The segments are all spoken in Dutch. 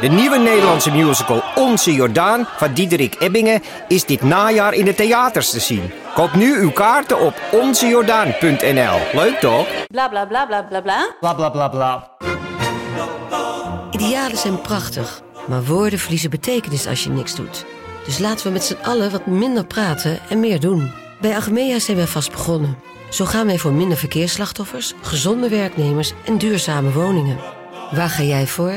De nieuwe Nederlandse musical Onze Jordaan van Diederik Ebbingen is dit najaar in de theaters te zien. Koop nu uw kaarten op onzejordaan.nl. Leuk toch? Bla bla bla bla bla bla. Bla bla bla bla. Idealen zijn prachtig, maar woorden verliezen betekenis als je niks doet. Dus laten we met z'n allen wat minder praten en meer doen. Bij Agmea zijn we vast begonnen. Zo gaan wij voor minder verkeersslachtoffers, gezonde werknemers en duurzame woningen. Waar ga jij voor?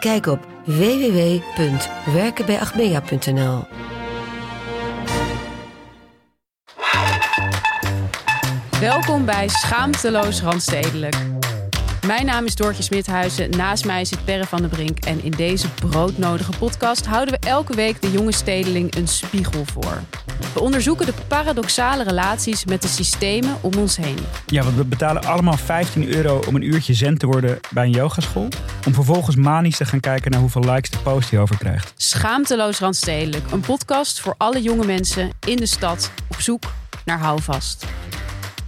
Kijk op www.werkenbijagmea.nl Welkom bij Schaamteloos Randstedelijk. Mijn naam is Doortje Smithuizen, naast mij zit Perre van der Brink... en in deze broodnodige podcast houden we elke week de jonge stedeling een spiegel voor. We onderzoeken de paradoxale relaties met de systemen om ons heen. Ja, want we betalen allemaal 15 euro om een uurtje zen te worden bij een yogaschool. Om vervolgens manisch te gaan kijken naar hoeveel likes de post die over krijgt. Schaamteloos Randstedelijk, een podcast voor alle jonge mensen in de stad op zoek naar houvast.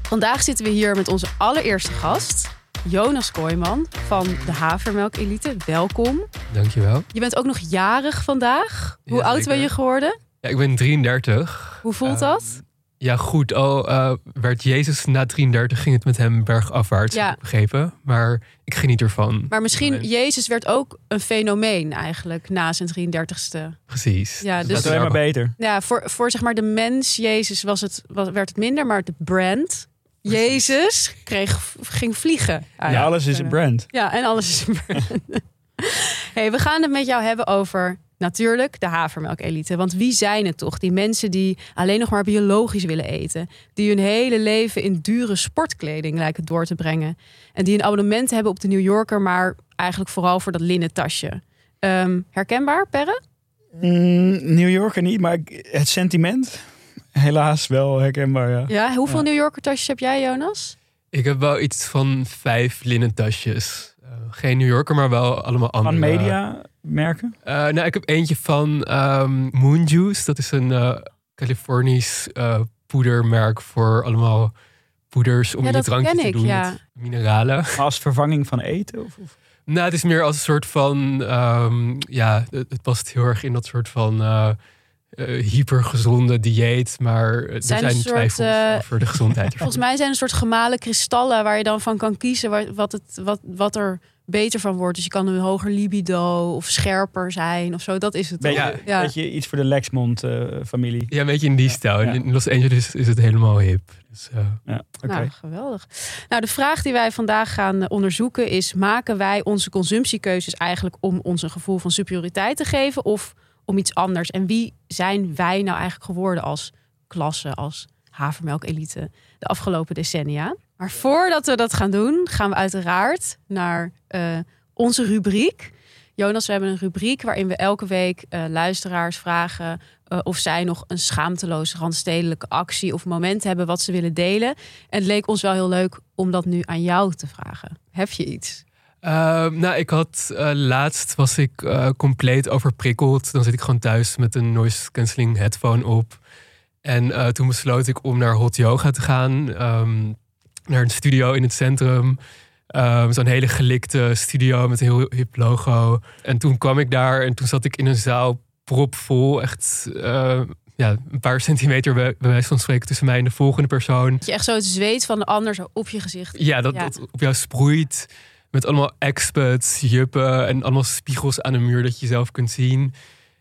Vandaag zitten we hier met onze allereerste gast, Jonas Kooijman van de Havermelk Elite. Welkom. Dankjewel. Je bent ook nog jarig vandaag. Hoe Ja, oud ben je geworden? Ja, ik ben 33. Hoe voelt Ehm, dat? Ja, goed. Al eh, werd Jezus na 33, ging het met hem bergafwaarts, Ja. heb ik begrepen. Maar ik geniet ervan. Maar misschien, Nee. Jezus werd ook een fenomeen eigenlijk na zijn 33ste. Precies. Ja, dat dus- Dat is alleen maar beter. Ja, voor, voor zeg maar de mens Jezus was het, was, werd het minder, maar de brand Jezus kreeg, ging vliegen. Ja, alles is een brand. Ja, en alles is een brand. hey, we gaan het met jou hebben over natuurlijk de havermelk-elite. Want wie zijn het toch? Die mensen die alleen nog maar biologisch willen eten. Die hun hele leven in dure sportkleding lijken door te brengen. En die een abonnement hebben op de New Yorker, maar eigenlijk vooral voor dat linnen tasje. Ehm, herkenbaar, Perre? Mm, New Yorker niet, maar het sentiment helaas wel herkenbaar, ja. Ja, hoeveel Ja. New Yorker tasjes heb jij, Jonas? Ik heb wel iets van vijf linnen tasjes. Eh, geen New Yorker, maar wel allemaal andere. Van media merken. Eh, nou, ik heb eentje van ehm, Moon Juice. Dat is een eh, Californisch eh, poedermerk voor allemaal poeders om Ja, in je dat drankje ken te ik, doen ja. met mineralen. Als vervanging van eten? Of, of? Nou, het is meer als een soort van. ehm, ja, het, het past heel erg in dat soort van. Eh eh, hypergezonde dieet. Maar er zijn zijn, soort, twijfels eh, over de gezondheid. ervan. Volgens mij zijn een soort gemalen kristallen waar je dan van kan kiezen waar- wat, het, wat, wat er beter van wordt. Dus je kan een hoger libido of scherper zijn of zo. Dat is het. Beetje, ja. beetje iets voor de Lexmond-familie. Ja, een beetje in die stijl. Ja. In Los Angeles is het helemaal hip. Dus, eh, ja, oké. Nou, geweldig. Nou, de vraag die wij vandaag gaan eh, onderzoeken is: maken wij onze consumptiekeuzes eigenlijk om ons een gevoel van superioriteit te geven of om iets anders? En wie zijn wij nou eigenlijk geworden als klasse, als havermelk-elite de afgelopen decennia? Maar voordat we dat gaan doen, gaan we uiteraard naar eh, onze rubriek. Jonas, we hebben een rubriek waarin we elke week eh, luisteraars vragen eh, of zij nog een schaamteloze randstedelijke actie of moment hebben wat ze willen delen. En het leek ons wel heel leuk om dat nu aan jou te vragen. Heb je iets? Ehm, nou, ik had eh, laatst was ik eh, compleet overprikkeld. Dan zit ik gewoon thuis met een noise cancelling headphone op. En eh, toen besloot ik om naar hot yoga te gaan. ehm, naar een studio in het centrum. Ehm, Zo'n hele gelikte studio met een heel hip logo. En toen kwam ik daar en toen zat ik in een zaal propvol. Echt ja, een paar centimeter bij, bij wijze van spreken tussen mij en de volgende persoon. Dat je echt zo het zweet van de ander zo op je gezicht. Ja, dat, Ja. dat op jou sproeit. Met allemaal experts, juppen en allemaal spiegels aan de muur dat je zelf kunt zien.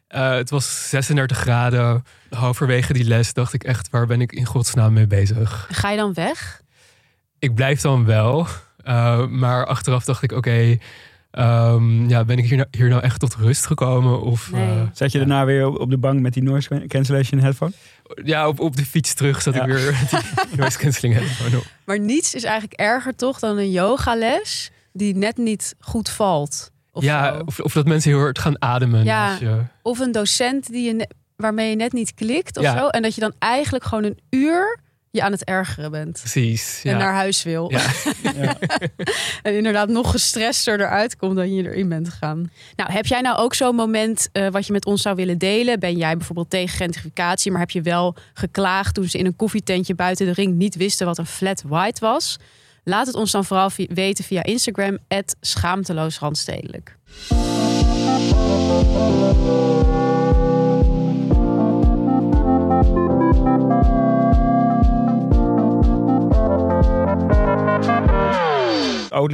Eh, het was 36 graden. Halverwege die les dacht ik echt, waar ben ik in godsnaam mee bezig? Ga je dan weg? Ik blijf dan wel. eh, maar achteraf dacht ik, oké, ehm, ja, ben ik hier nou, hier nou echt tot rust gekomen? Of Nee. eh, Zat je daarna weer op- op de bank met die noise cancellation headphone? ja, op, op de fiets terug zat Ja. ik weer die noise cancelling headphone op. Maar niets is eigenlijk erger toch dan een yogales die net niet goed valt. Of ja, of, of dat mensen heel hard gaan ademen. Ja. als je- Of een docent die je waarmee je net niet klikt of Ja. zo. En dat je dan eigenlijk gewoon een uur je aan het ergeren bent. precies. Ja. En naar huis wil. Ja. Ja. en inderdaad nog gestrester eruit komt dan je erin bent gegaan. Nou, heb jij nou ook zo'n moment eh, wat je met ons zou willen delen? Ben jij bijvoorbeeld tegen gentrificatie, maar heb je wel geklaagd toen ze in een koffietentje buiten de ring niet wisten wat een flat white was? Laat het ons dan vooral weten via Instagram, schaamteloos randstedelijk.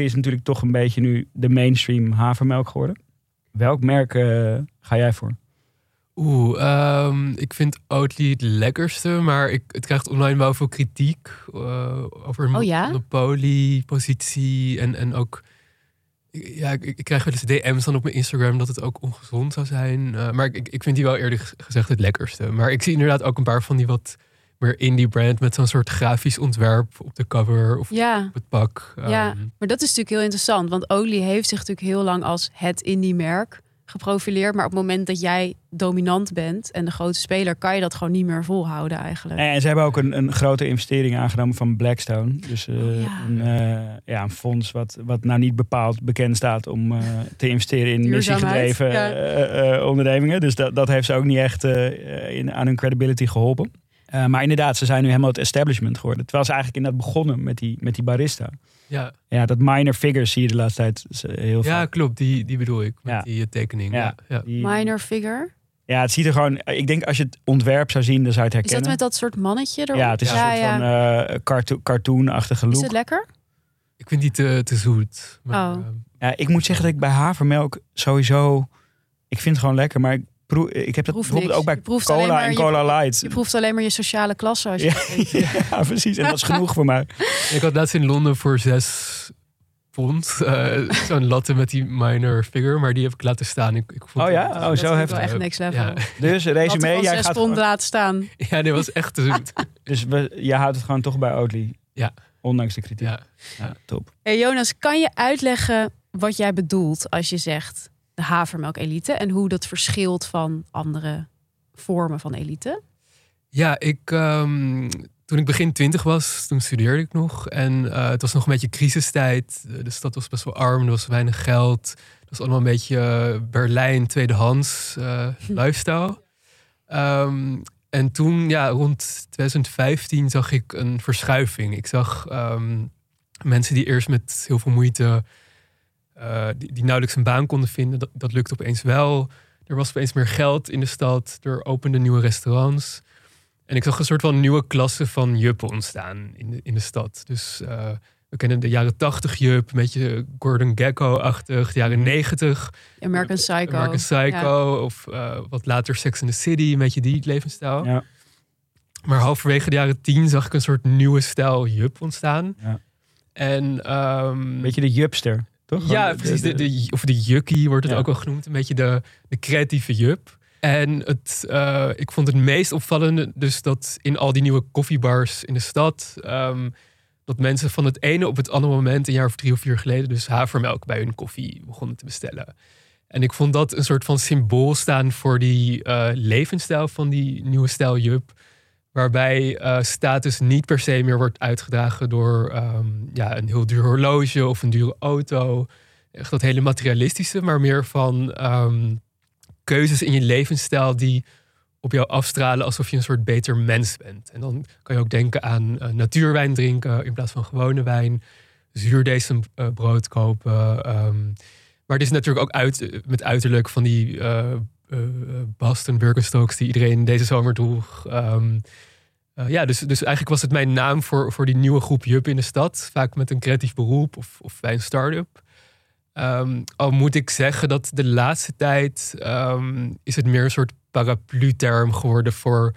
Is natuurlijk toch een beetje nu de mainstream havermelk geworden. Welk merk eh, ga jij voor? Oeh, ehm, ik vind Oatly het lekkerste, maar ik, het krijgt online wel veel kritiek eh, over Oh ja? monopoliepositie en, en ook... Ja, ik, ik krijg wel eens DM's dan op mijn Instagram dat het ook ongezond zou zijn. Eh, maar ik, ik vind die wel eerlijk gezegd het lekkerste. Maar ik zie inderdaad ook een paar van die wat meer indie brand met zo'n soort grafisch ontwerp op de cover of Ja, op het pak. ja, Ehm, maar dat is natuurlijk heel interessant. Want Oatly heeft zich natuurlijk heel lang als het indie-merk geprofileerd. Maar op het moment dat jij dominant bent en de grote speler... kan je dat gewoon niet meer volhouden eigenlijk. En ze hebben ook een, een grote investering aangenomen van Blackstone. Dus eh, Oh, ja. een, eh, ja, een fonds wat, wat nou niet bepaald bekend staat om eh, te investeren in missiegedreven ja. ondernemingen. Dus dat, dat heeft ze ook niet echt in, aan hun credibility geholpen. Eh, maar inderdaad, ze zijn nu helemaal het establishment geworden. Terwijl ze eigenlijk inderdaad begonnen met die, met die barista. Ja, Ja, dat minor figures zie je de laatste tijd heel ja, vaak. klopt. Die, die bedoel ik. Met Ja. die eh, tekening. Ja. Ja. Ja. Minor figure. ja, het ziet er gewoon... Ik denk als je het ontwerp zou zien, dan zou je het Is herkennen. dat met dat soort mannetje erop? Ja, het is Ja, een soort ja. van eh, carto- cartoon-achtige Is look. het lekker? Ik vind die te, te zoet. Maar, Oh. ehm, Ja, ik moet zeggen dat ik bij havermelk sowieso... Ik vind het gewoon lekker, maar ik, proef, ik heb dat proeft bijvoorbeeld niks. ook bij Je proeft alleen cola maar en je- cola light. Je proeft alleen maar je sociale klasse als je Ja, ja, precies. En dat is genoeg voor mij. Ik had laatst in Londen voor zes pond eh, zo'n latte met die minor figure, maar die heb ik laten staan. Ik, ik vond Oh ja? het- Oh, Dat zo heftig. wel echt next level. Ja. Dus resume, jij zes gaat pond gewoon, laten staan. Ja, dit was echt te zoet. Dus we, jij houdt het gewoon toch bij Oatly? Ja. Ondanks de kritiek? Ja. Ja, top. Hey Jonas, kan je uitleggen wat jij bedoelt als je zegt de havermelk elite en hoe dat verschilt van andere vormen van elite? Ja, ik, ehm, toen ik begin twintig was, toen studeerde ik nog. En eh, het was nog een beetje crisistijd. De stad was best wel arm, er was weinig geld. Het was allemaal een beetje eh, Berlijn, tweedehands eh, lifestyle. Ehm, en toen, ja, rond 2015 zag ik een verschuiving. Ik zag ehm, mensen die eerst met heel veel moeite, eh, die, die nauwelijks een baan konden vinden, dat, dat lukte opeens wel. Er was opeens meer geld in de stad. Er openden nieuwe restaurants. En ik zag een soort van nieuwe klasse van juppen ontstaan in de, in de stad. Dus eh, we kennen de jaren 80 jup, een beetje Gordon Gekko-achtig. De jaren 90 American Psycho. American Psycho. Of eh, wat later Sex in the City, een beetje die levensstijl. Ja. Maar halverwege de jaren 10 zag ik een soort nieuwe stijl jup ontstaan. Ja. En ehm, Beetje de jupster, toch? ja, precies. De, de, of de jukkie wordt het Ja. ook wel genoemd. Een beetje de, de creatieve jup. En het, eh, ik vond het meest opvallende dus dat in al die nieuwe koffiebars in de stad... ehm, dat mensen van het ene op het andere moment, een jaar of drie of vier geleden... dus havermelk bij hun koffie begonnen te bestellen. En ik vond dat een soort van symbool staan voor die eh, levensstijl van die nieuwe stijl jup. Waarbij eh, status niet per se meer wordt uitgedragen door ehm, ja, een heel duur horloge of een dure auto. Echt dat hele materialistische, maar meer van ehm, keuzes in je levensstijl die op jou afstralen alsof je een soort beter mens bent. En dan kan je ook denken aan eh, natuurwijn drinken in plaats van gewone wijn. Zuurdesembrood kopen. ehm. maar het is natuurlijk ook uit, met uiterlijk van die eh eh, Boston Birkenstocks die iedereen deze zomer droeg. Eh, ja, dus, dus eigenlijk was het mijn naam voor, voor die nieuwe groep jup in de stad. Vaak met een creatief beroep of, of bij een start-up. Ehm, al moet ik zeggen dat de laatste tijd ehm, is het meer een soort paraplu-term geworden voor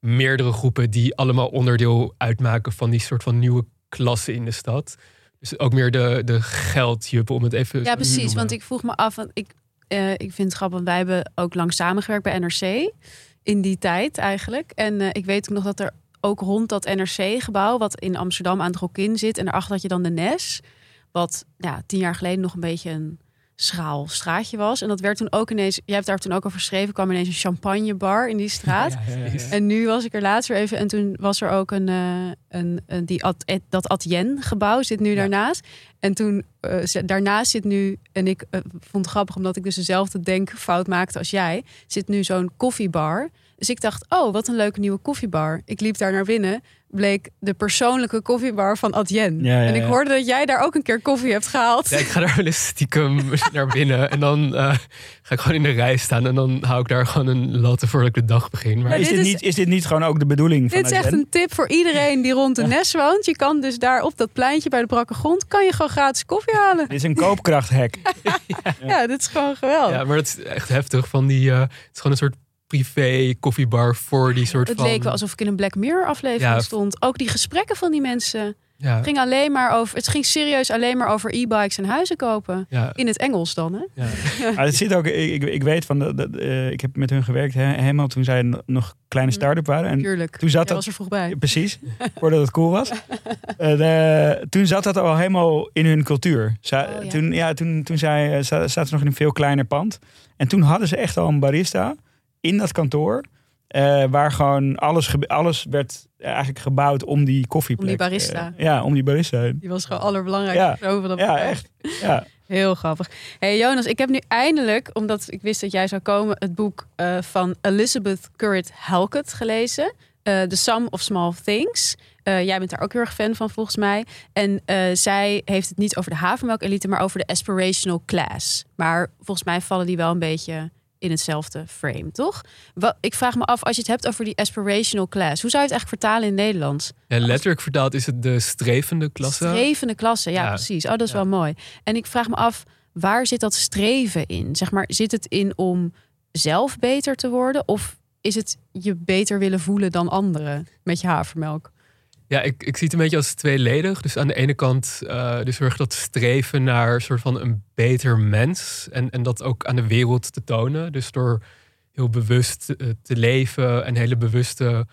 meerdere groepen die allemaal onderdeel uitmaken van die soort van nieuwe klasse in de stad. Dus ook meer de, de geldjuppen, om het even Ja, precies. noemen. Want ik vroeg me af, want ik, eh, ik vind het grappig, want wij hebben ook lang samengewerkt bij NRC in die tijd eigenlijk. En eh, ik weet ook nog dat er ook rond dat NRC-gebouw, wat in Amsterdam aan het Rokin zit, en daarachter had je dan de Nes, wat ja, tien jaar geleden nog een beetje een schraal straatje was. En dat werd toen ook ineens, jij hebt daar toen ook over geschreven, kwam ineens een champagnebar in die straat. Ja, ja, ja, ja. En nu was ik er laatst weer even en toen was er ook een, eh, een, een die at, et- dat Atien gebouw zit nu daarnaast. En toen eh, daarnaast zit nu en ik eh, vond het grappig omdat ik dus dezelfde denkfout maakte als jij. Zit nu zo'n koffiebar. Dus ik dacht, oh, wat een leuke nieuwe koffiebar. Ik liep daar naar binnen, bleek de persoonlijke koffiebar van. Ja, ja, en ik ja. hoorde dat jij daar ook een keer koffie hebt gehaald. Ja, ik ga daar wel eens stiekem naar binnen. En dan eh, ga ik gewoon in de rij staan. En dan hou ik daar gewoon een latte voordat ik de dag begin. Maar Maar is dit is- niet, is dit niet gewoon ook de bedoeling van Dit is echt een tip voor iedereen die rond de Nes woont. Je kan dus daar op dat pleintje bij de brakke grond... kan je gewoon gratis koffie halen. Dit is een koopkrachthack. Ja, dit is gewoon geweldig. Ja, maar dat is echt heftig. Van die, eh, het is gewoon een soort privé koffiebar voor die soort het van... leek wel alsof ik in een Black Mirror aflevering Ja. stond. Ook die gesprekken van die mensen. Ja, Het ging alleen maar over. Het ging serieus alleen maar over e-bikes en huizen kopen. ja, In het Engels dan, hè? ja. Maar het zit ook, ik, ik, ik weet van, de, de- eh, ik heb met hun gewerkt he- helemaal toen zij nog kleine start-up waren. En Tuurlijk. toen zat dat- was er vroeg bij. Precies, voordat het cool was. Eh, de- toen zat dat al helemaal in hun cultuur. Oh, ja. Toen, ja, toen, toen zij, eh, za- zaten ze nog in een veel kleiner pand. En toen hadden ze echt al een barista in dat kantoor. eh, waar gewoon alles, alles werd eigenlijk gebouwd om die koffieplek. Om die barista. eh, ja, om die barista. heen. Die was gewoon allerbelangrijkste Ja. persoon van dat Ja, echt. Ja. Heel grappig. Hey Jonas, ik heb nu eindelijk, omdat ik wist dat jij zou komen, het boek eh, van Elizabeth Currid Halkett gelezen. eh, The Sum of Small Things. Eh, jij bent daar ook heel erg fan van, volgens mij. En eh, zij heeft het niet over de havermelk-elite, maar over de aspirational class. Maar volgens mij vallen die wel een beetje in hetzelfde frame, toch? Wat, ik vraag me af, als je het hebt over die aspirational class, hoe zou je het eigenlijk vertalen in Nederlands? Ja, letterlijk vertaald is het de strevende klasse. Strevende klasse, ja, Ja. precies. Oh, dat is Ja. wel mooi. En ik vraag me af, waar zit dat streven in? Zeg maar, zit het in om zelf beter te worden? Of is het je beter willen voelen dan anderen met je havermelk? Ja, ik, ik zie het een beetje als tweeledig. Dus aan de ene kant eh dus erg dat streven naar soort van een beter mens. En, en dat ook aan de wereld te tonen. Dus door heel bewust eh, te leven en hele bewuste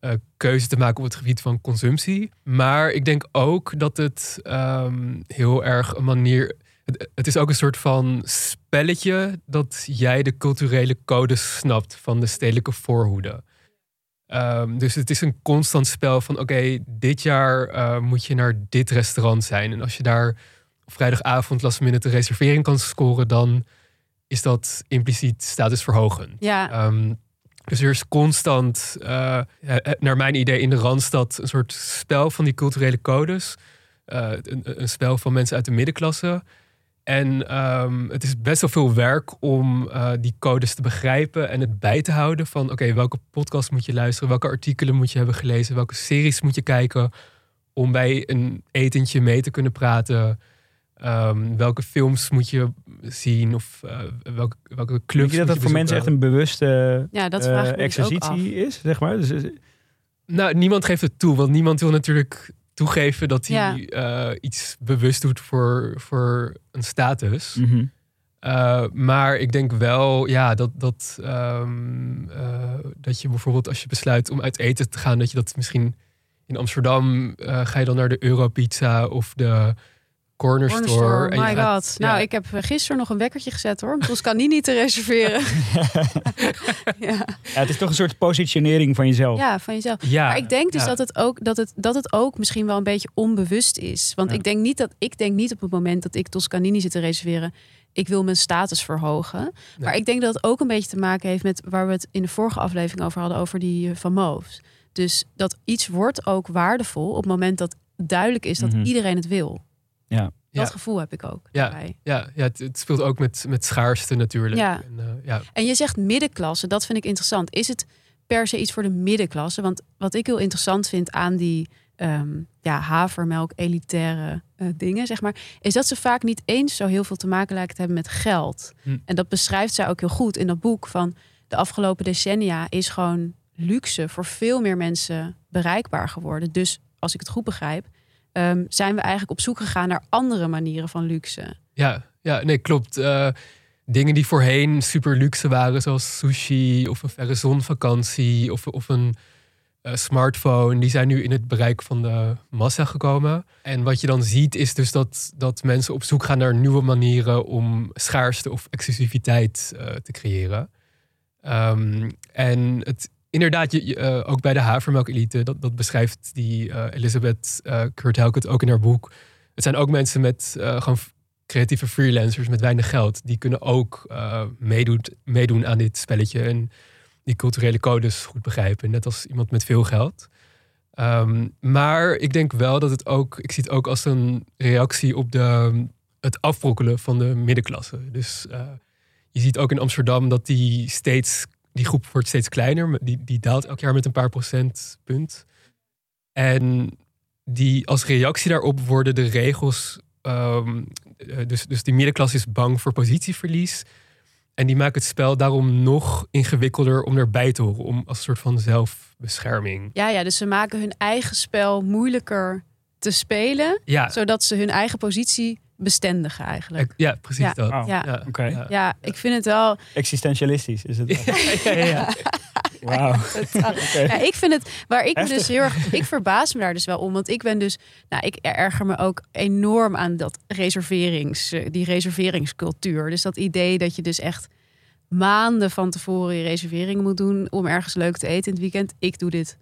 eh keuze te maken op het gebied van consumptie. Maar ik denk ook dat het ehm, heel erg een manier... Het, het is ook een soort van spelletje dat jij de culturele codes snapt van de stedelijke voorhoede. Ehm, dus het is een constant spel van oké, dit jaar eh, moet je naar dit restaurant zijn. En als je daar op vrijdagavond last minute de reservering kan scoren, dan is dat impliciet statusverhogend. Ja, Ehm, dus er is constant, eh, eh, naar mijn idee, in de Randstad een soort spel van die culturele codes. Een, een spel van mensen uit de middenklasse. En ehm, het is best wel veel werk om eh, die codes te begrijpen en het bij te houden van oké, welke podcast moet je luisteren, welke artikelen moet je hebben gelezen, welke series moet je kijken om bij een etentje mee te kunnen praten. Ehm, welke films moet je zien of eh, welke, welke clubs Denk je dat moet dat voor mensen echt een bewuste ja dat af. exercitie is, zeg maar? Dus, Nou, niemand geeft het toe, want niemand wil natuurlijk toegeven dat hij Ja. eh, iets bewust doet voor, voor een status. mhm. Uh, maar ik denk wel, ja, dat, dat, ehm, uh, dat je bijvoorbeeld als je besluit om uit eten te gaan, dat je dat misschien in Amsterdam uh, ga je dan naar de Europizza of de Corner, Corner Store. Store, en je my gaat- god. ja. Nou, ik heb gisteren nog een wekkertje gezet hoor. Om Toscanini te reserveren. ja. ja, het is toch een soort positionering van jezelf. ja, van jezelf. ja, Maar ik denk dus ja. dat, het ook, dat, het, dat het ook misschien wel een beetje onbewust is. Want Ja. ik, denk niet dat, ik denk niet op het moment dat ik Toscanini zit te reserveren... ik wil mijn status verhogen. Maar ik denk dat het ook een beetje te maken heeft met... waar we het in de vorige aflevering over hadden... over die eh, van Moofs. Dus dat iets wordt ook waardevol... op het moment dat duidelijk is dat Mhm. iedereen het wil. Ja. Dat Ja. gevoel heb ik ook. Ja. daarbij. Ja, ja het, het speelt ook met, met schaarste natuurlijk. Ja. En, eh, ja. En je zegt middenklasse, dat vind ik interessant. Is het per se iets voor de middenklasse? Want wat ik heel interessant vind aan die ehm, ja, havermelk, elitaire eh, dingen, zeg maar, is dat ze vaak niet eens zo heel veel te maken lijken te hebben met geld. Hm. En dat beschrijft zij ook heel goed in dat boek van de afgelopen decennia is gewoon luxe voor veel meer mensen bereikbaar geworden. Dus als ik het goed begrijp, ehm, zijn we eigenlijk op zoek gegaan naar andere manieren van luxe. Ja, ja, nee, klopt. Eh, dingen die voorheen super luxe waren, zoals sushi of een verre zonvakantie of, of een eh, smartphone, die zijn nu in het bereik van de massa gekomen. En wat je dan ziet is dus dat, dat mensen op zoek gaan naar nieuwe manieren om schaarste of exclusiviteit eh, te creëren. Ehm, en het, inderdaad, je, eh, ook bij de havermelkelite, dat, dat beschrijft die eh, Elizabeth uh, Kurt ook in haar boek. Het zijn ook mensen met gewoon creatieve freelancers met weinig geld. Die kunnen ook uh, meedoen, meedoen aan dit spelletje. En die culturele codes goed begrijpen. Net als iemand met veel geld. Um, maar ik denk wel dat het ook... Ik zie het ook als een reactie op de, het afbrokkelen van de middenklasse. Dus uh, je ziet ook in Amsterdam dat die steeds... Die groep wordt steeds kleiner. Die, die daalt elk jaar met een paar procentpunt. En die, als reactie daarop worden de regels ehm, eh, dus, dus die middenklasse is bang voor positieverlies. En die maken het spel daarom nog ingewikkelder om erbij te horen. Om als een soort van zelfbescherming. Ja, ja, dus ze maken hun eigen spel moeilijker te spelen. Ja, Zodat ze hun eigen positie bestendigen eigenlijk. ja precies Ja. dat. Oh, Ja. Ja, Oké. ja. Ja, ik vind het wel. Existentialistisch is het. Ja, ja, ja. Wauw. Ik vind het waar ik me dus heel erg. Ik verbaas me daar dus wel om. Want ik ben dus. Nou, ik erger me ook enorm aan dat reserverings. Die reserveringscultuur. Dus dat idee dat je dus echt maanden van tevoren je reservering moet doen om ergens leuk te eten in het weekend. Ik doe dit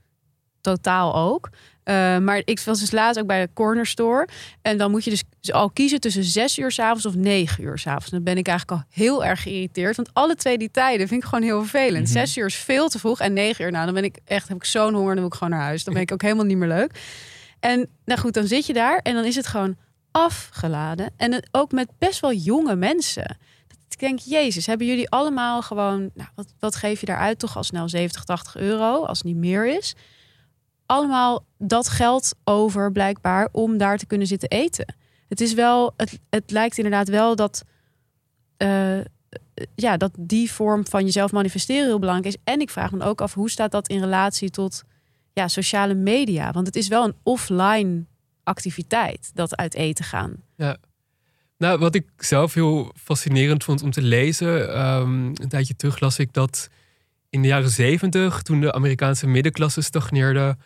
totaal ook. Eh, maar ik was dus laatst ook bij de corner store. En dan moet je dus al kiezen tussen zes uur s'avonds of negen uur s'avonds. Dan ben ik eigenlijk al heel erg geïrriteerd. Want alle twee die tijden vind ik gewoon heel vervelend. Mhm. Zes uur is veel te vroeg. En negen uur, nou dan ben ik echt, heb ik zo'n honger. Dan wil ik gewoon naar huis. Dan ben ik ook helemaal niet meer leuk. En nou goed, dan zit je daar en dan is het gewoon afgeladen. En ook met best wel jonge mensen. Ik denk, Jezus, hebben jullie allemaal gewoon... Nou, wat, wat geef je daaruit toch al snel 70, 80 euro, als het niet meer is? Allemaal dat geld over blijkbaar om daar te kunnen zitten eten. Het is wel, het, het lijkt inderdaad wel dat, eh, ja, dat die vorm van jezelf manifesteren heel belangrijk is. En ik vraag me ook af, hoe staat dat in relatie tot ja, sociale media? Want het is wel een offline activiteit, dat uit eten gaan. Nou, wat ik zelf heel fascinerend vond om te lezen, ehm, een tijdje terug las ik dat in de jaren zeventig, toen de Amerikaanse middenklasse stagneerde,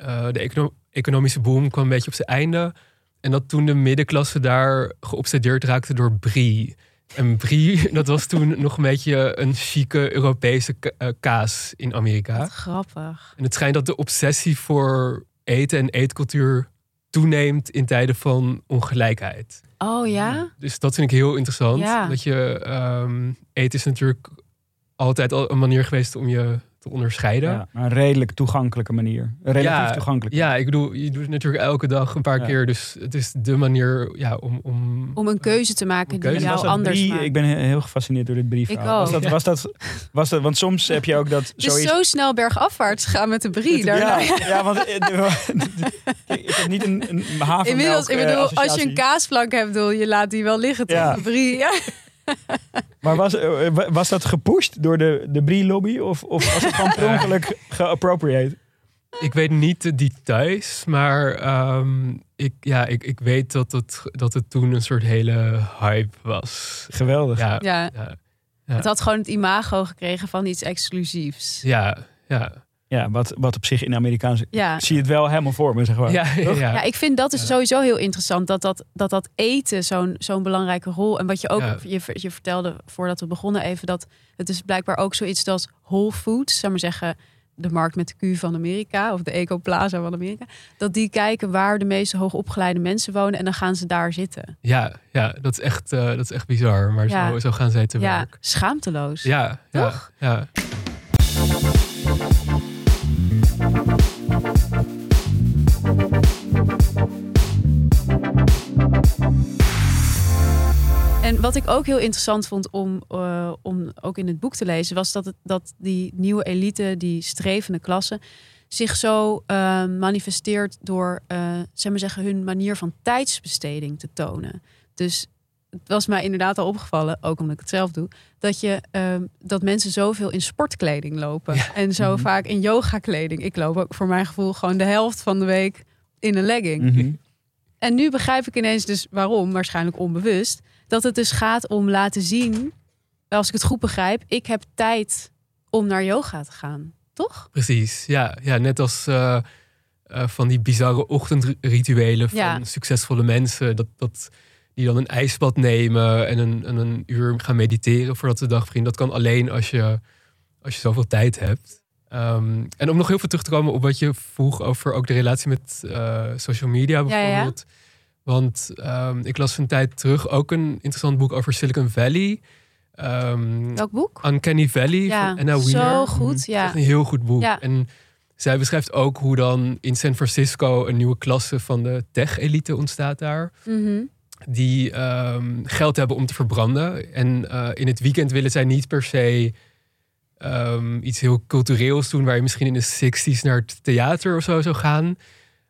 eh, de econo- economische boom kwam een beetje op zijn einde. En dat toen de middenklasse daar geobsedeerd raakte door brie. En brie, dat was toen nog een beetje een chique Europese ka- eh, kaas in Amerika. Wat grappig. En het schijnt dat de obsessie voor eten en eetcultuur toeneemt in tijden van ongelijkheid. Oh ja? Dus dat vind ik heel interessant. Ja. Dat je ehm, eten is natuurlijk altijd al een manier geweest om je te onderscheiden. Ja, maar een redelijk toegankelijke manier. Een relatief Ja, toegankelijke Ja, ik bedoel, je doet het natuurlijk elke dag een paar Ja. keer. Dus het is de manier ja, om, om... Om een keuze te maken die keuze. jou anders maakt. Ik ben he- heel gefascineerd door dit brief. Ik Was dat, was dat, was dat, want soms heb je ook dat Het is zoiets... zo snel bergafwaarts gaan met de brie. daarna. ja, ja, want eh, ik heb niet een, een havermelk Inmiddels, ik eh, bedoel, als je een kaasflank hebt, bedoel, je laat die wel liggen. Ja. De brie, ja. Maar was, eh, wa- was dat gepusht door de, de Brie-lobby? Of, of was het gewoon per ongeluk geappropriate? Ik weet niet de details, maar ehm, ik, ja, ik, ik weet dat het, dat het toen een soort hele hype was. Geweldig. Ja, ja. ja, Het had gewoon het imago gekregen van iets exclusiefs. ja, ja. Ja, wat, wat op zich in de Amerikaanse... Ja. Ik zie het wel helemaal voor me, zeg maar. ja, ja, Ja, ik vind dat dus Ja. sowieso heel interessant. Dat dat, dat, dat eten zo'n zo'n belangrijke rol. En wat je ook, Ja. je, je vertelde voordat we begonnen even, dat het is blijkbaar ook zoiets als Whole Foods, zou maar zeggen, de markt met de Q van Amerika of de Ecoplaza van Amerika. Dat die kijken waar de meeste hoogopgeleide mensen wonen en dan gaan ze daar zitten. Ja, ja dat, is echt, eh, dat is echt bizar. Maar Ja. zo, zo gaan zij te Ja, werk. schaamteloos. Ja, ja, Toch? ja. En wat ik ook heel interessant vond om, eh, om ook in het boek te lezen, was dat, het, dat die nieuwe elite, die strevende klasse, zich zo eh, manifesteert door, eh, zeg maar zeggen, hun manier van tijdsbesteding te tonen. Dus het was mij inderdaad al opgevallen, ook omdat ik het zelf doe, dat, je, ehm, dat mensen zoveel in sportkleding lopen. En zo Mhm. vaak in yoga-kleding. Ik loop ook voor mijn gevoel gewoon de helft van de week in een legging. Mhm. En nu begrijp ik ineens dus waarom, waarschijnlijk onbewust, dat het dus gaat om laten zien, als ik het goed begrijp, ik heb tijd om naar yoga te gaan. Toch? Precies. Ja, ja net als eh, eh, van die bizarre ochtendrituelen van Ja. succesvolle mensen. Dat, dat, die dan een ijsbad nemen en een, en een uur gaan mediteren voordat de dag begint. Dat kan alleen als je, als je zoveel tijd hebt. Ehm, en om nog heel veel terug te komen op wat je vroeg over ook de relatie met eh, social media ja, ja. bijvoorbeeld. Want ehm, ik las een tijd terug ook een interessant boek over Silicon Valley. Ehm Welk boek? Uncanny Valley Ja, van Anna Wiener. zo goed. Echt Ja. een heel goed boek. En zij beschrijft ook hoe dan in San Francisco een nieuwe klasse van de tech-elite ontstaat daar. Mhm. Die geld hebben om te verbranden. En eh, in het weekend willen zij niet per se ehm, iets heel cultureels doen, waar je misschien in de 60s naar het theater of zo zou gaan.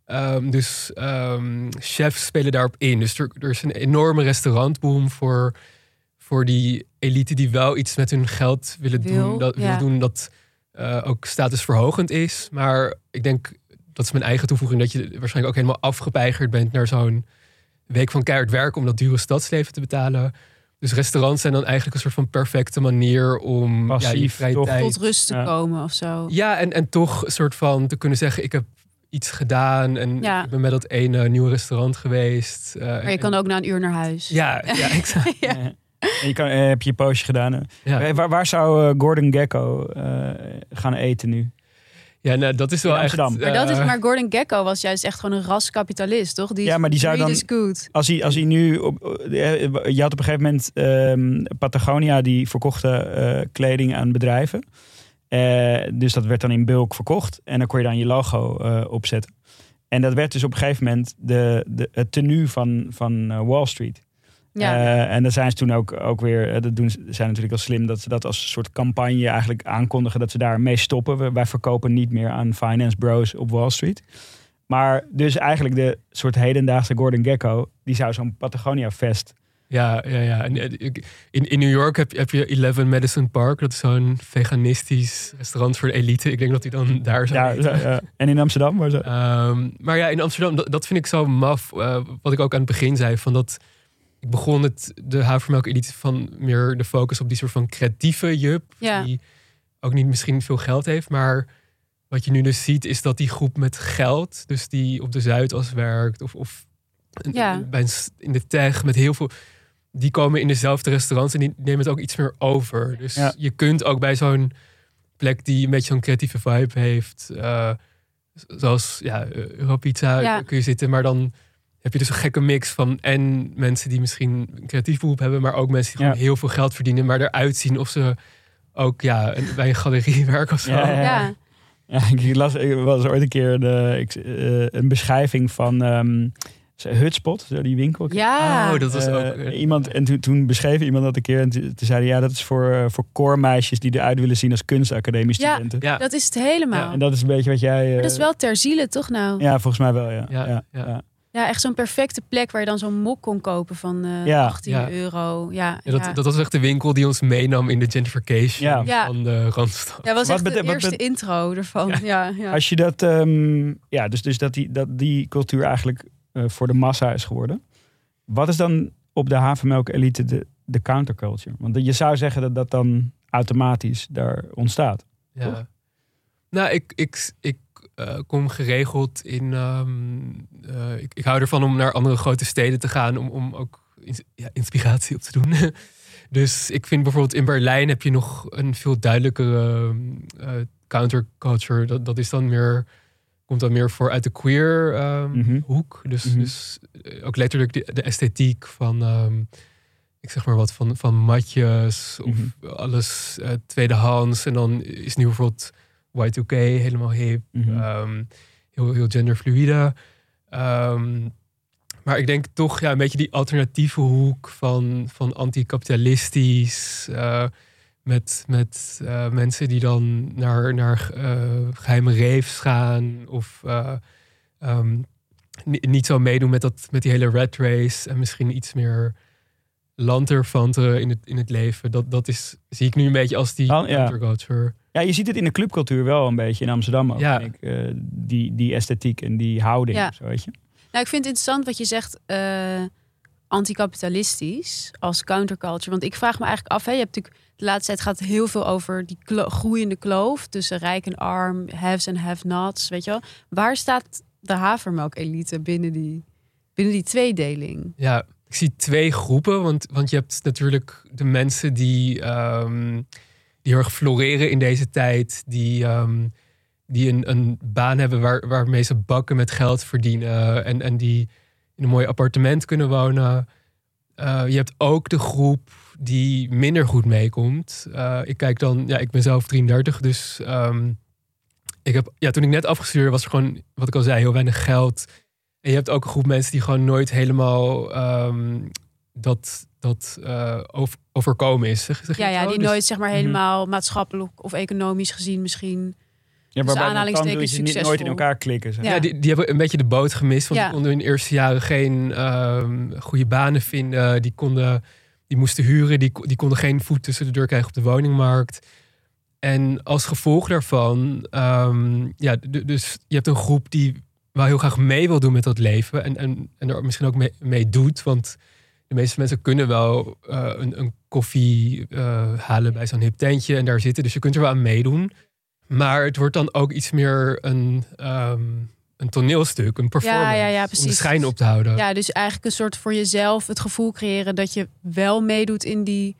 Ehm, dus ehm, chefs spelen daarop in. Dus er, er is een enorme restaurantboom voor, voor die elite die wel iets met hun geld willen Wil, doen. Dat, ja. wil doen dat eh, ook statusverhogend is. Maar ik denk, dat is mijn eigen toevoeging, dat je waarschijnlijk ook helemaal afgepeigerd bent naar zo'n week van keihard werken om dat dure stadsleven te betalen. Dus restaurants zijn dan eigenlijk een soort van perfecte manier om ja, je Passief, vrije toch? tijd Tot rust te Ja. komen of zo. ja, en, en toch een soort van te kunnen zeggen: ik heb iets gedaan en Ja. ik ben met dat ene nieuwe restaurant geweest. eh, Maar je en- kan ook na een uur naar huis. Ja, ja, exact. Ja. Je kan, eh, heb je je poosje gedaan. Eh, Waar, waar zou Gordon Gekko eh, gaan eten nu? Ja nou, dat is wel echt. Amsterdam. Maar, dat is, eh, maar Gordon Gekko was juist echt gewoon een raskapitalist, toch? Die Ja, maar die zou dan-. Als hij, als hij nu. Op, eh, je had op een gegeven moment ehm, Patagonia die verkochte eh, kleding aan bedrijven. Eh, dus dat werd dan in bulk verkocht. En dan kon je dan je logo eh, opzetten. En dat werd dus op een gegeven moment de, de, het tenue van, van eh, Wall Street. Ja. Eh, en dan zijn ze toen ook, ook weer, eh, dat doen, ze zijn natuurlijk al slim, dat ze dat als een soort campagne eigenlijk aankondigen dat ze daarmee stoppen. We- wij verkopen niet meer aan finance bros op Wall Street. Maar dus eigenlijk de soort hedendaagse Gordon Gekko, die zou zo'n Patagonia Fest. Ja, ja, ja. En, eh, in, in New York heb, je- heb je Eleven Madison Park. Dat is zo'n veganistisch restaurant voor de elite. Ik denk dat hij dan daar zou Ja, zo, ja. en in Amsterdam? Waar zo, Ehm, maar ja, in Amsterdam, dat, dat vind ik zo maf. eh, wat ik ook aan het begin zei, van dat ik begon het, de havermelk elite van meer de focus op die soort van creatieve jup. Ja. Die ook niet misschien veel geld heeft. Maar wat je nu dus ziet, is dat die groep met geld, dus die op de Zuidas werkt of, of Ja. bij een in de tech met heel veel. Die komen in dezelfde restaurants en die nemen het ook iets meer over. Dus Ja. je kunt ook bij zo'n plek die een beetje zo'n creatieve vibe heeft. eh, zoals ja, eh, Europizza Ja. kun je zitten. Maar dan heb je dus een gekke mix van en mensen die misschien een creatief beroep hebben. Maar ook mensen die Ja. gewoon heel veel geld verdienen. Maar eruit zien of ze ook ja, een- bij een galerie werken of zo. Ja, ja. Ja. Ja, ik las ik was ooit een keer de, ik, eh, een beschrijving van ehm Hutspot, zo die winkel. Ja. Oh, dat was Eh, ook... iemand, en toen, toen beschreef iemand dat een keer. En toen toen zei hij, ja, dat is voor, eh, voor koormeisjes die eruit willen zien als kunstacademiestudenten. ja, Dat is het helemaal. En dat is een beetje wat jij... eh, Maar dat is wel ter ziele, toch nou? Ja, Ja, volgens mij wel, ja. Ja, ja, ja. echt zo'n perfecte plek waar je dan zo'n mok kon kopen van eh, Ja. 18 Ja. euro. Ja, Ja, dat, ja. dat was echt de winkel die ons meenam in de gentrification van de Randstad. Ja, was Wat echt de wat eerste bete- intro ervan. Ja, ja. Als je dat... ehm, ja, dus, dus dat, die, dat die cultuur eigenlijk eh, voor de massa is geworden. Wat is dan op de havermelk-elite de, de counterculture? Want je zou zeggen dat dat dan automatisch daar ontstaat. Ja. Toch? Nou, ik, ik, ik eh, kom geregeld in. ehm, eh, ik, ik hou ervan om naar andere grote steden te gaan om, om ook ins- ja, inspiratie op te doen. dus ik vind bijvoorbeeld in Berlijn heb je nog een veel duidelijkere eh, counterculture. Dat, dat is dan meer. Komt dan meer voor uit de queer ehm, Mhm. hoek. Dus, Mhm. dus ook letterlijk de, de esthetiek van. ehm, ik zeg maar wat van, van matjes of Mhm. alles eh, tweedehands. En dan is nu bijvoorbeeld Y2K helemaal hip. Mhm. Ehm, heel, heel genderfluide. Ehm, maar ik denk toch ja, een beetje die alternatieve hoek van, van anticapitalistisch. eh met met eh, mensen die dan naar, naar eh, geheime raves gaan. Of ni- niet zo meedoen met, dat, met die hele red race. En misschien iets meer lanterfanten in het, in het leven. Dat, dat is, zie ik nu een beetje als die ja. Ja, je ziet het in de clubcultuur wel een beetje in Amsterdam ook. Ja. Ik, eh, die, die esthetiek en die houding. Ja. Zo, weet je? Nou, ik vind het interessant wat je zegt, eh anticapitalistisch als counterculture. Want ik vraag me eigenlijk af, hè, je hebt natuurlijk de laatste tijd gaat het heel veel over die klo- groeiende kloof tussen rijk en arm, haves en have-nots, weet je wel. Waar staat de havermelk-elite binnen die, binnen die tweedeling? Ja, ik zie twee groepen. Want, want je hebt natuurlijk de mensen die, ehm, die heel erg floreren in deze tijd. Die, ehm, die een, een baan hebben waar, waarmee ze bakken met geld verdienen. En, en die in een mooi appartement kunnen wonen. Eh, je hebt ook de groep die minder goed meekomt. Eh, ik kijk dan, ja, ik ben zelf 33, dus ehm, ik heb, ja, toen ik net afgestudeerd was er gewoon, wat ik al zei, heel weinig geld. En je hebt ook een groep mensen die gewoon nooit helemaal ehm, dat, dat eh, over- overkomen is. Zeg, zeg je Ja, ja die Dus- nooit zeg maar Mhm. helemaal maatschappelijk of economisch gezien misschien Ja, waarbij aanhalingstekens dan doe je niet nooit in elkaar klikken. Zeg. Ja. Ja, die, die hebben een beetje de boot gemist. Want Ja. die konden in de eerste jaren geen ehm, goede banen vinden. Die, konden, die moesten huren. Die, die konden geen voet tussen de deur krijgen op de woningmarkt. En als gevolg daarvan, ehm, ja, dus je hebt een groep die wel heel graag mee wil doen met dat leven. En, en, en er misschien ook mee, mee doet. Want de meeste mensen kunnen wel eh, een, een koffie eh, halen bij zo'n hip tentje en daar zitten. Dus je kunt er wel aan meedoen. Maar het wordt dan ook iets meer een, ehm, een toneelstuk, een performance. ja, ja, Om de schijn op te houden. Ja, dus eigenlijk een soort voor jezelf het gevoel creëren dat je wel meedoet in die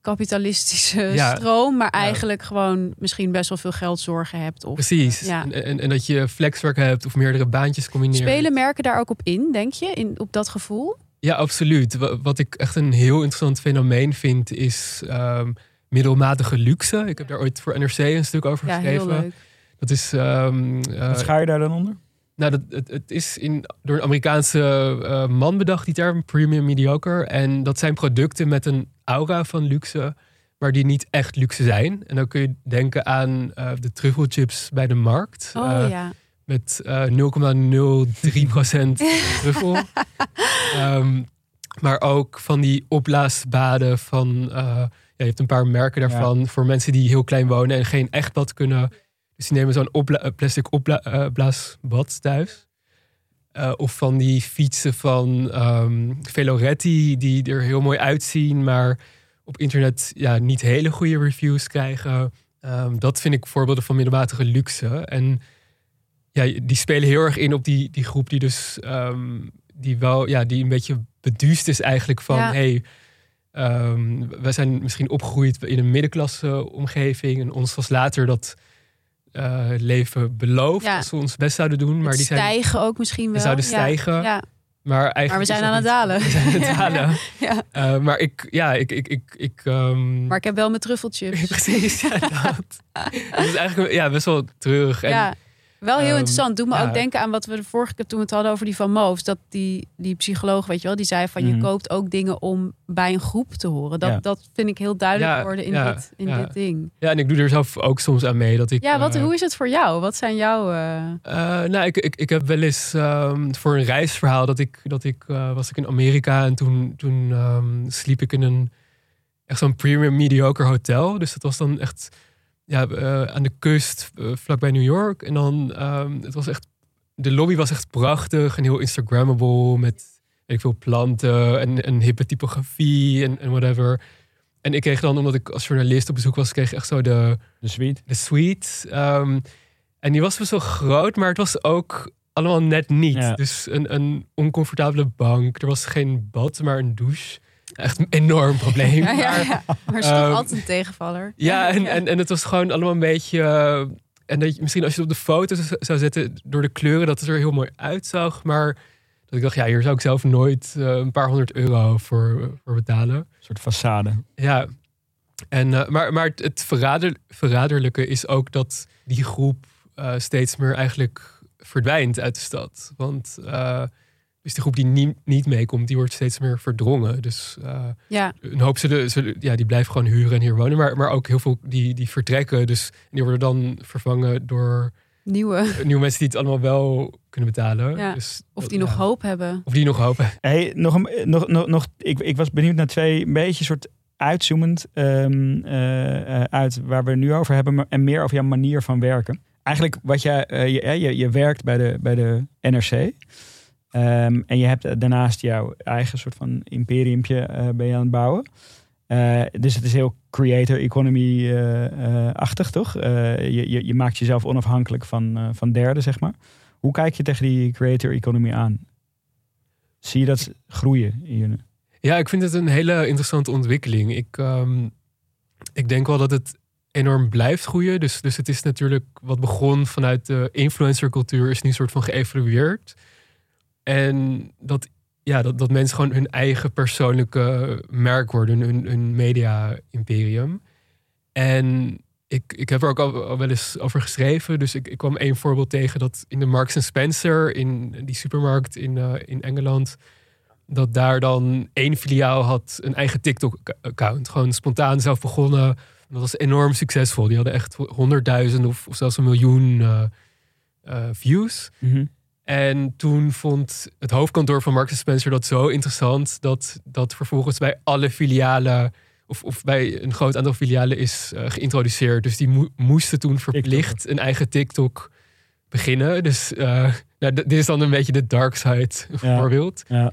kapitalistische stroom, maar eigenlijk gewoon misschien best wel veel geldzorgen hebt. Of Precies. Ja. En, en, en dat je flexwerk hebt of meerdere baantjes combineert. spelen merken daar ook op in, denk je, in, op dat gevoel? Ja, absoluut. Wa- Wat ik echt een heel interessant fenomeen vind, is ehm, middelmatige luxe. Ik heb daar ooit voor NRC een stuk over Ja, heel geschreven. leuk. Dat is. ehm, eh, Wat schaar je daar dan onder? Nou, dat, het, het is in, door een Amerikaanse eh, man bedacht, die term premium mediocre. En dat zijn producten met een aura van luxe, maar die niet echt luxe zijn. En dan kun je denken aan eh, de truffelchips bij de markt. Oh ja. Met eh 0,03% truffel. Ehm, maar ook van die opblaasbaden van... eh, ja, je hebt een paar merken daarvan voor mensen die heel klein wonen en geen echt bad kunnen. Dus die nemen zo'n opbla- eh, plastic opblaasbad thuis. Eh, of van die fietsen van ehm Veloretti die er heel mooi uitzien, maar op internet ja, niet hele goede reviews krijgen. Ehm, dat vind ik voorbeelden van middelmatige luxe. En ja, die spelen heel erg in op die, die groep die dus ehm, die wel, ja, die een beetje beduust is eigenlijk van Ja. hey, ehm, wij zijn misschien opgegroeid in een middenklasse omgeving en ons was later dat eh, leven beloofd Ja. als we ons best zouden doen, maar Het die zijn stijgen ook misschien wel. die zouden stijgen. Ja, maar eigenlijk maar we zijn aan het dalen. We zijn aan het dalen. Ja. Eh, maar ik, ja, ik, ik, ik, ik ehm, Maar ik heb wel mijn truffelchips. precies, ja, dat. dat is eigenlijk ja, best wel treurig. En, ja, wel heel ehm, interessant. Doe me ja. ook denken aan wat we de vorige keer toen we het hadden over die van Moos. Dat die, die psycholoog, weet je wel, die zei van je Mhm. koopt ook dingen om bij een groep te horen. Dat, Ja. dat vind ik heel duidelijk Ja, worden in, ja, dit, in ja. dit ding. ja, en ik doe er zelf ook soms aan mee. Dat ik, Ja, wat, eh, hoe is het voor jou? Wat zijn jouw... eh, Eh, nou, ik, ik, ik heb wel eens ehm, voor een reisverhaal dat ik, dat ik was ik in Amerika en toen, toen ehm, sliep ik in een echt zo'n premium mediocre hotel. Dus dat was dan echt ja, eh, aan de kust, eh, vlakbij New York. En dan, ehm, het was echt, de lobby was echt prachtig en heel Instagrammable met weet ik veel planten en een hippe typografie en, en whatever. En ik kreeg dan, omdat ik als journalist op bezoek was, kreeg ik echt zo de, De suite. de suite. Ehm, en die was best wel groot, maar het was ook allemaal net niet. Ja. Dus een, een oncomfortabele bank. Er was geen bad, maar een douche. Echt een enorm probleem. ja, ja, Maar, ja. Maar het is toch ehm, altijd een tegenvaller. ja, en, en, en het was gewoon allemaal een beetje... eh, en dat je, misschien als je het op de foto zou zetten door de kleuren, dat het er heel mooi uitzag. Maar dat ik dacht, ja, hier zou ik zelf nooit eh, een paar honderd euro voor, voor betalen. Een soort façade. Ja, en, eh, maar, maar het, verrader, verraderlijke is ook dat die groep steeds meer eigenlijk verdwijnt uit de stad. Want eh, dus de groep die niet, niet meekomt, die wordt steeds meer verdrongen. Dus eh, Ja, een hoop zullen, zullen, ja, die blijven gewoon huren en hier wonen. Maar, maar ook heel veel die, die vertrekken. Dus die worden dan vervangen door nieuwe. nieuwe mensen die het allemaal wel kunnen betalen. Ja, Dus, Of dat- die nog ja. hoop hebben. Of die nog hopen. Hey, nog een, nog, nog, nog, ik, ik was benieuwd naar twee een beetje soort uitzoomend ehm, eh, eh, uit waar we het nu over hebben maar- en meer over jouw manier van werken. Eigenlijk wat jij, je, je, je werkt bij de, bij de NRC Ehm, en je hebt daarnaast jouw eigen soort van imperiumpje eh, ben je aan het bouwen. Eh, dus het is heel creator economy eh, toch? Je, je, je maakt jezelf onafhankelijk van, van derden, zeg maar. Hoe kijk je tegen die creator economy aan? Zie je dat groeien je? Ja, ik vind het een hele interessante ontwikkeling. Ik, ehm, ik denk wel dat het enorm blijft groeien. Dus, dus het is natuurlijk wat begon vanuit de influencercultuur, is nu een soort van geëvalueerd. En dat, ja, dat, dat mensen gewoon hun eigen persoonlijke merk worden, hun, hun media-imperium. En ik, ik heb er ook al, wel eens over geschreven. Dus ik, ik kwam één voorbeeld tegen dat in de Marks Spencer, in die supermarkt in, eh, in Engeland, dat daar dan één filiaal had een eigen TikTok-account. Gewoon spontaan zelf begonnen. Dat was enorm succesvol. Die hadden echt honderdduizend of, zelfs een miljoen eh, eh, views. Mhm. En toen vond het hoofdkantoor van Marks Spencer dat zo interessant dat dat vervolgens bij alle filialen of, of bij een groot aantal filialen is eh, geïntroduceerd. Dus die mo- moesten toen verplicht een eigen TikTok beginnen. Dus eh, nou, dit is dan een beetje de dark side voorbeeld. Ja.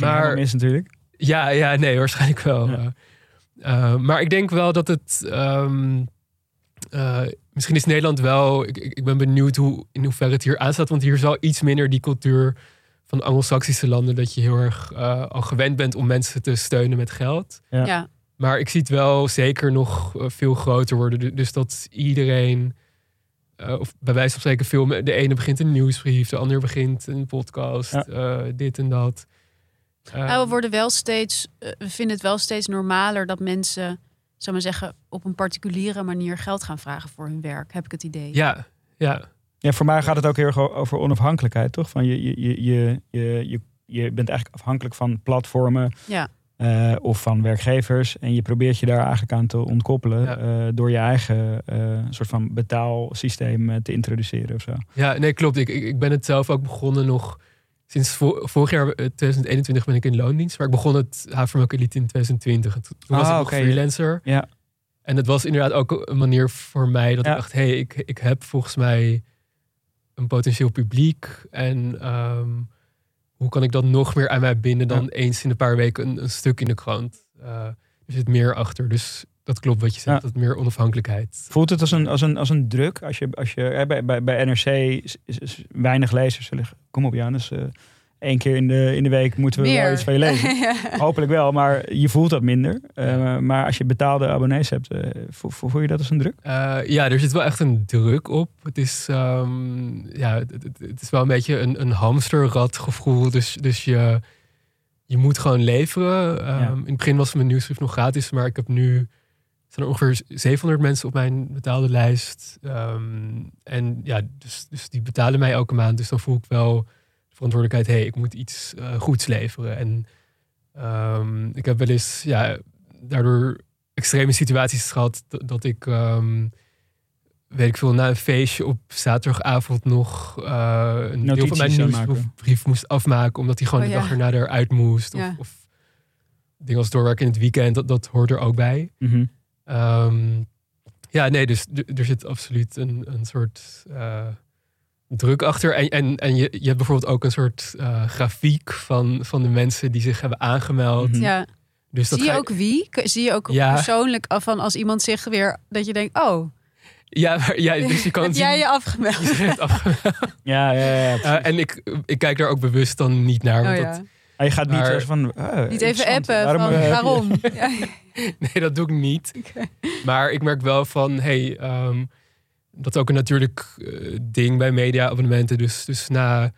Maar- mis natuurlijk. Ja, ja, nee, waarschijnlijk wel. Ja. Eh, maar ik denk wel dat het. ehm, eh, misschien is Nederland wel. Ik, ik ben benieuwd hoe, in hoeverre het hier aanstaat. Want hier is al iets minder die cultuur van Anglo-Saxische landen. Dat je heel erg eh, al gewend bent om mensen te steunen met geld. Ja. Ja. Maar ik zie het wel zeker nog eh, veel groter worden. Du- Dus dat iedereen. eh, of bij wijze van spreken veel. De ene begint een nieuwsbrief, de ander begint een podcast. Ja. eh, dit en dat. Nou, Ehm, we worden wel steeds, we vinden het wel steeds normaler dat mensen, zou maar zeggen, op een particuliere manier geld gaan vragen voor hun werk. Heb ik het idee. Ja, ja. Ja, voor mij gaat het ook heel erg over onafhankelijkheid, toch? Van je, je, je, je, je, je, je bent eigenlijk afhankelijk van platformen Ja. eh, of van werkgevers. En je probeert je daar eigenlijk aan te ontkoppelen Ja. eh, door je eigen eh, soort van betaalsysteem te introduceren of zo. Ja, nee, klopt. Ik, ik, ik ben het zelf ook begonnen nog. Sinds vo- vorig jaar, eh, 2021, ben ik in loondienst. Maar ik begon het Havermelk Elite in 2020. En toen was Ah, ik nog freelancer. Ja. En het was inderdaad ook een manier voor mij dat Ja. ik dacht... hé, hey, ik, ik heb volgens mij een potentieel publiek. En ehm, hoe kan ik dat nog meer aan mij binden dan eens in een paar weken een, een stuk in de krant? Eh, er zit meer achter. Dus dat klopt wat je zegt, Ja. dat meer onafhankelijkheid. Voelt het als een, als een, als een druk? Als je, als je, hè, bij, bij, bij NRC is, is- is weinig lezers zullen... Kom op Janus, eh één keer in de, in de week moeten we wel Meer. iets van je lezen. Ja. Hopelijk wel, maar je voelt dat minder. Eh, maar als je betaalde abonnees hebt, eh, vo- vo- voel je dat als een druk? Eh, ja, er zit wel echt een druk op. Het is, ehm, ja, het, het- het is wel een beetje een, een hamsterradgevoel. Dus, dus je, je moet gewoon leveren. Ehm. In het begin was mijn nieuwsbrief nog gratis, maar ik heb nu zijn er ongeveer 700 mensen op mijn betaalde lijst. Ehm, en ja, dus, dus die betalen mij elke maand. Dus dan voel ik wel de verantwoordelijkheid. Hé, hey, ik moet iets eh, goeds leveren. En ehm, ik heb wel eens, ja, daardoor extreme situaties gehad dat, dat ik, weet ik veel, na een feestje op zaterdagavond nog eh, een deel van mijn Notities nieuwsbrief moest afmaken, omdat hij gewoon Oh, de ja. dag erna eruit moest. Of, Ja. of dingen als doorwerken in het weekend, dat, dat hoort er ook bij. Mhm. Ehm, ja, nee, dus er zit absoluut een, een soort eh, druk achter. En, en, en je, je hebt bijvoorbeeld ook een soort eh, grafiek van, van de mensen die zich hebben aangemeld. Mhm. Ja. Dus dat Zie je ook wie? Zie je ook Ja. persoonlijk af van als iemand zich weer dat je denkt, oh, Ja, maar, dus je kan heb zien jij je afgemeld? Ja, ja, ja. Eh, en ik, ik kijk daar ook bewust dan niet naar. Oh, Want ja. dat, Ah, je gaat niet maar- van... ah, Niet even appen Waarom, van eh, waarom? Ja. nee, dat doe ik niet. Maar ik merk wel van, hey, ehm, dat is ook een natuurlijk eh, ding bij media-abonnementen. Dus, dus na,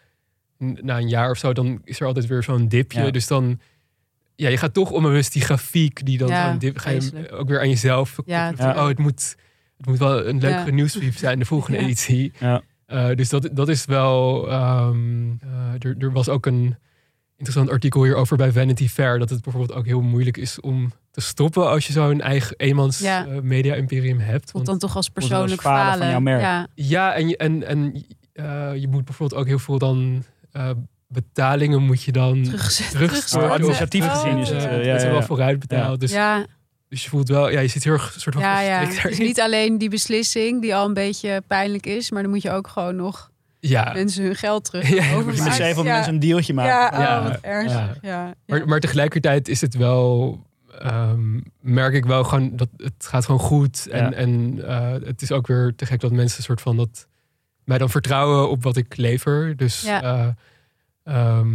na een jaar of zo, dan is er altijd weer zo'n dipje. Ja. Dus dan, ja, je gaat toch onbewust die grafiek die dan Ja, zo'n dip, ga je vreselijk. ook weer aan jezelf Ja, koppelen van, Oh, het moet, het moet wel een leukere Ja. nieuwsbrief zijn, de volgende Ja. editie. Ja. Eh, dus dat, dat is wel. ehm, eh, er, er was ook een interessant artikel hierover bij Vanity Fair. Dat het bijvoorbeeld ook heel moeilijk is om te stoppen als je zo'n eigen eenmans Ja. eh, media-imperium hebt. Voelt Want, dan toch als persoonlijk falen van falen. jouw merk. Ja. ja, en, je- en, en eh, je moet bijvoorbeeld ook heel veel dan. eh, betalingen moet je dan Terugzet- terugstorten. Oh, administratief Oh, gezien is het, het ja, wel vooruit betaald. Dus, Ja, dus je voelt wel, ja, je zit heel erg soort van ja, ja. is niet alleen die beslissing die al een beetje pijnlijk is, maar dan moet je ook gewoon nog Ja, mensen hun geld terug Ja, overmaken. Met zeven ja. mensen een dealtje maken. Ja, oh, Ja, wat ernstig. ja. Ja. Ja. Maar, maar tegelijkertijd is het wel, ehm, merk ik wel gewoon dat het gaat gewoon goed. En, Ja. en eh, het is ook weer te gek dat mensen een soort van dat mij dan vertrouwen op wat ik lever. Dus Ja. eh, ehm,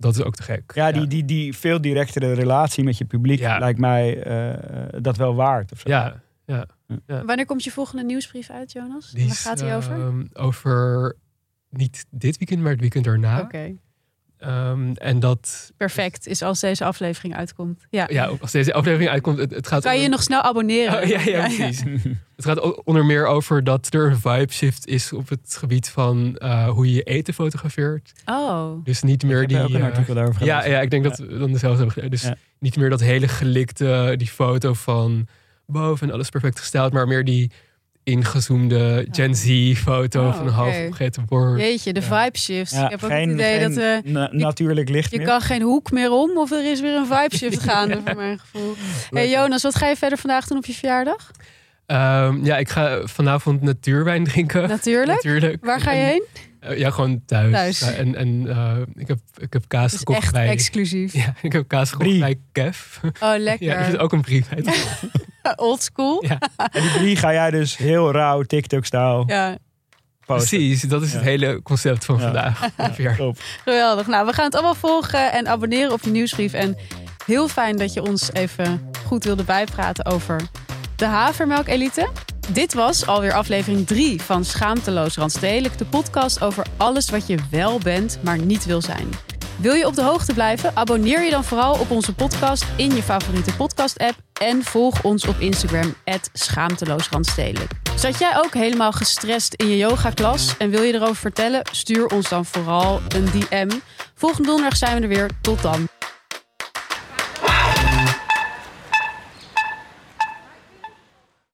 dat is ook te gek. Ja, die, die, die veel directere relatie met je publiek Ja. lijkt mij eh, dat wel waard. Of zo. Ja, Wanneer komt je volgende nieuwsbrief uit, Jonas? die Waar gaat die over? ehm, over niet dit weekend, maar het weekend daarna. Oké, Ehm, en dat, perfect. Is als deze aflevering uitkomt. Ja. ja, als deze aflevering uitkomt, het, het gaat Kan je om- nog snel abonneren? Oh, ja, ja, precies. Het gaat onder meer over dat er een vibe shift is op het gebied van eh, hoe je je eten fotografeert. Oh, Dus niet meer die. ook een eh, artikel daarover ja, ja, ik denk dat we dan dezelfde hebben gedaan. Dus Ja. niet meer dat hele gelikte, die foto van boven en alles perfect gesteld. Maar meer die ingezoomde Gen Z-foto Oh, van een half opgegeten bord. Jeetje, de vibe shift. Ja, ik heb ook het idee geen dat eh, na- natuurlijk licht je meer. kan geen hoek meer om of er is weer een vibe shift gaande voor mijn gevoel. Hey Jonas, wat ga je verder vandaag doen op je verjaardag? Ehm, ja, ik ga vanavond natuurwijn drinken. Natuurlijk. Natuurlijk. Waar ga je En, heen? eh, ja, gewoon thuis. Thuis. Ja, en en eh, ik, heb, ik heb kaas gekocht echt bij... exclusief. Ja, ik heb kaas gekocht Brie. bij Kev. Oh, lekker. Ja, er zit ook een brief bij. Old school. Ja, En die drie ga jij dus heel rauw TikTok-stijl Ja, posten. precies. Dat is het Ja. hele concept van Ja. vandaag. geweldig. Nou, we gaan het allemaal volgen en abonneren op je nieuwsbrief. En heel fijn dat je ons even goed wilde bijpraten over de havermelk-elite. Dit was alweer aflevering 3 van Schaamteloos Randstedelijk. De podcast over alles wat je wel bent, maar niet wil zijn. Wil je op de hoogte blijven? Abonneer je dan vooral op onze podcast in je favoriete podcast-app. En volg ons op Instagram, schaamteloosrandstedelijk. Zat jij ook helemaal gestrest in je yogaklas en wil je erover vertellen? Stuur ons dan vooral een DM. Volgende donderdag zijn we er weer. Tot dan.